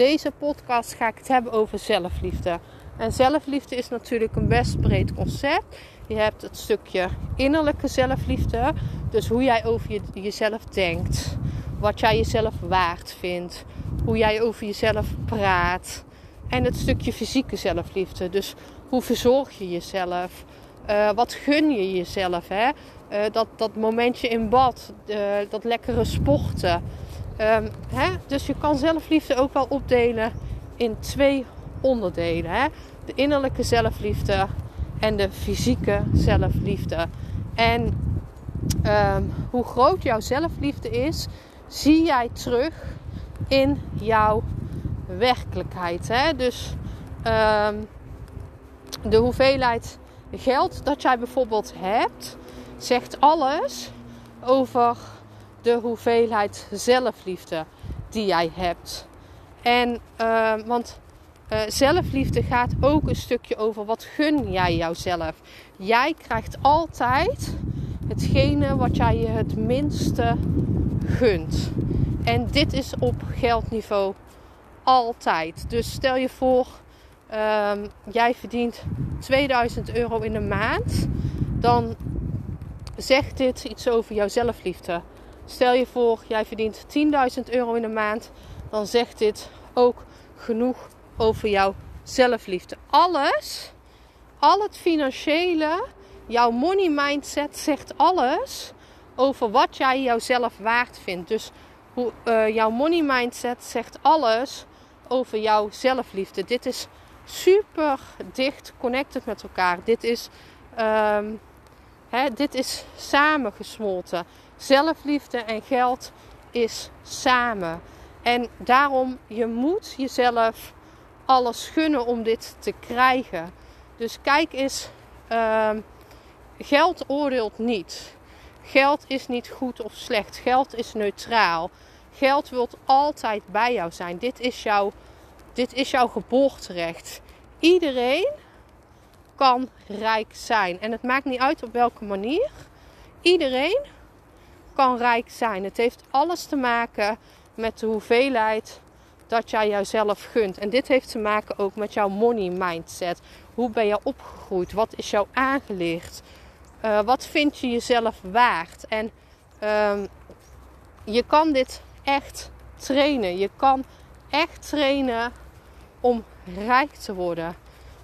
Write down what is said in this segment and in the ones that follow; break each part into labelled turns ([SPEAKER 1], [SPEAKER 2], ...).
[SPEAKER 1] Deze podcast ga ik het hebben over zelfliefde. En zelfliefde is natuurlijk een best breed concept. Je hebt het stukje innerlijke zelfliefde, dus hoe jij over je, jezelf denkt, wat jij jezelf waard vindt, hoe jij over jezelf praat. En het stukje fysieke zelfliefde, dus hoe verzorg je jezelf, uh, wat gun je jezelf, hè? Uh, dat, dat momentje in bad, uh, dat lekkere sporten. Um, hè? Dus je kan zelfliefde ook wel opdelen in twee onderdelen. Hè? De innerlijke zelfliefde en de fysieke zelfliefde. En um, hoe groot jouw zelfliefde is, zie jij terug in jouw werkelijkheid. Hè? Dus um, de hoeveelheid geld dat jij bijvoorbeeld hebt, zegt alles over de hoeveelheid zelfliefde die jij hebt. En uh, want uh, zelfliefde gaat ook een stukje over wat gun jij jouzelf. Jij krijgt altijd hetgene wat jij je het minste gunt. En dit is op geldniveau altijd. Dus stel je voor, um, jij verdient 2000 euro in de maand. Dan zegt dit iets over jouw zelfliefde. Stel je voor, jij verdient 10.000 euro in de maand. Dan zegt dit ook genoeg over jouw zelfliefde. Alles, al het financiële, jouw money mindset zegt alles over wat jij jouzelf waard vindt. Dus hoe, uh, jouw money mindset zegt alles over jouw zelfliefde. Dit is super dicht connected met elkaar. Dit is, um, hè, dit is samengesmolten. Zelfliefde en geld is samen. En daarom, je moet jezelf alles gunnen om dit te krijgen. Dus kijk eens, um, geld oordeelt niet. Geld is niet goed of slecht. Geld is neutraal. Geld wilt altijd bij jou zijn. Dit is jouw, dit is jouw geboorterecht. Iedereen kan rijk zijn. En het maakt niet uit op welke manier. Iedereen kan rijk zijn. Het heeft alles te maken met de hoeveelheid dat jij jouzelf gunt. En dit heeft te maken ook met jouw money mindset. Hoe ben je opgegroeid? Wat is jou aangeleerd? Uh, wat vind je jezelf waard? En um, je kan dit echt trainen. Je kan echt trainen om rijk te worden.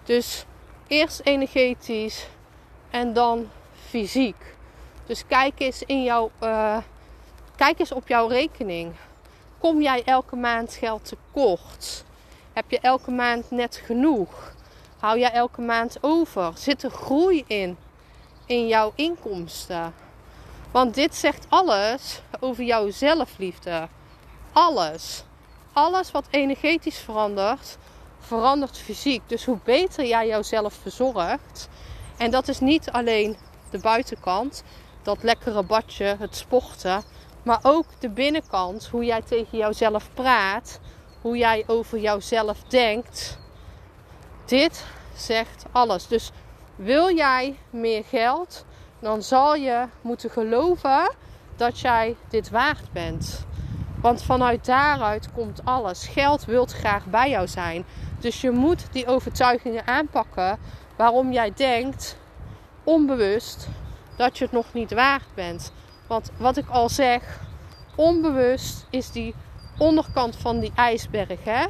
[SPEAKER 1] Dus eerst energetisch en dan fysiek. Dus kijk eens, in jouw, uh, kijk eens op jouw rekening. Kom jij elke maand geld tekort? Heb je elke maand net genoeg? Hou jij elke maand over? Zit er groei in? In jouw inkomsten? Want dit zegt alles over jouw zelfliefde. Alles. Alles wat energetisch verandert, verandert fysiek. Dus hoe beter jij jouzelf verzorgt. En dat is niet alleen de buitenkant, dat lekkere badje, het sporten. Maar ook de binnenkant, hoe jij tegen jouzelf praat, hoe jij over jouzelf denkt. Dit zegt alles. Dus wil jij meer geld, dan zal je moeten geloven dat jij dit waard bent. Want vanuit daaruit komt alles. Geld wilt graag bij jou zijn. Dus je moet die overtuigingen aanpakken waarom jij denkt, onbewust, dat je het nog niet waard bent. Want wat ik al zeg, onbewust is die onderkant van die ijsberg. Hè?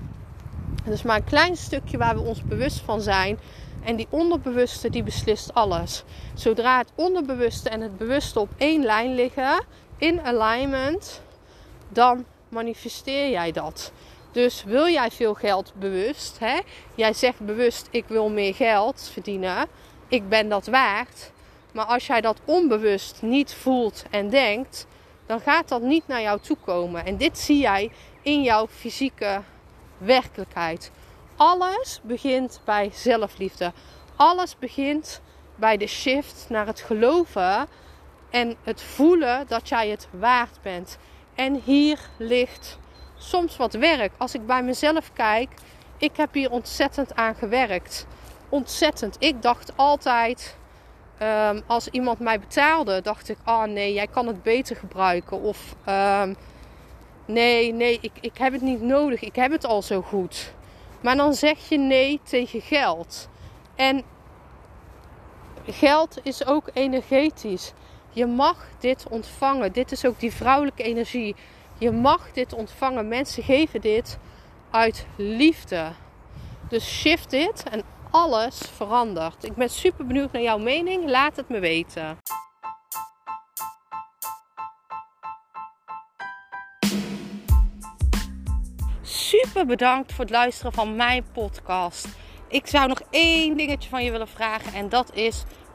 [SPEAKER 1] Dat is maar een klein stukje waar we ons bewust van zijn. En die onderbewuste die beslist alles. Zodra het onderbewuste en het bewuste op één lijn liggen, in alignment, dan manifesteer jij dat. Dus wil jij veel geld bewust, hè? jij zegt bewust ik wil meer geld verdienen, ik ben dat waard. Maar als jij dat onbewust niet voelt en denkt, dan gaat dat niet naar jou toe komen. En dit zie jij in jouw fysieke werkelijkheid. Alles begint bij zelfliefde. Alles begint bij de shift naar het geloven en het voelen dat jij het waard bent. En hier ligt soms wat werk. Als ik bij mezelf kijk, ik heb hier ontzettend aan gewerkt. Ontzettend. Ik dacht altijd, um, als iemand mij betaalde, dacht ik: oh nee, jij kan het beter gebruiken. Of um, nee, nee, ik, ik heb het niet nodig. Ik heb het al zo goed. Maar dan zeg je nee tegen geld. En geld is ook energetisch. Je mag dit ontvangen. Dit is ook die vrouwelijke energie. Je mag dit ontvangen. Mensen geven dit uit liefde. Dus shift dit en alles verandert. Ik ben super benieuwd naar jouw mening. Laat het me weten. Super bedankt voor het luisteren van mijn podcast. Ik zou nog één dingetje van je willen vragen en dat is: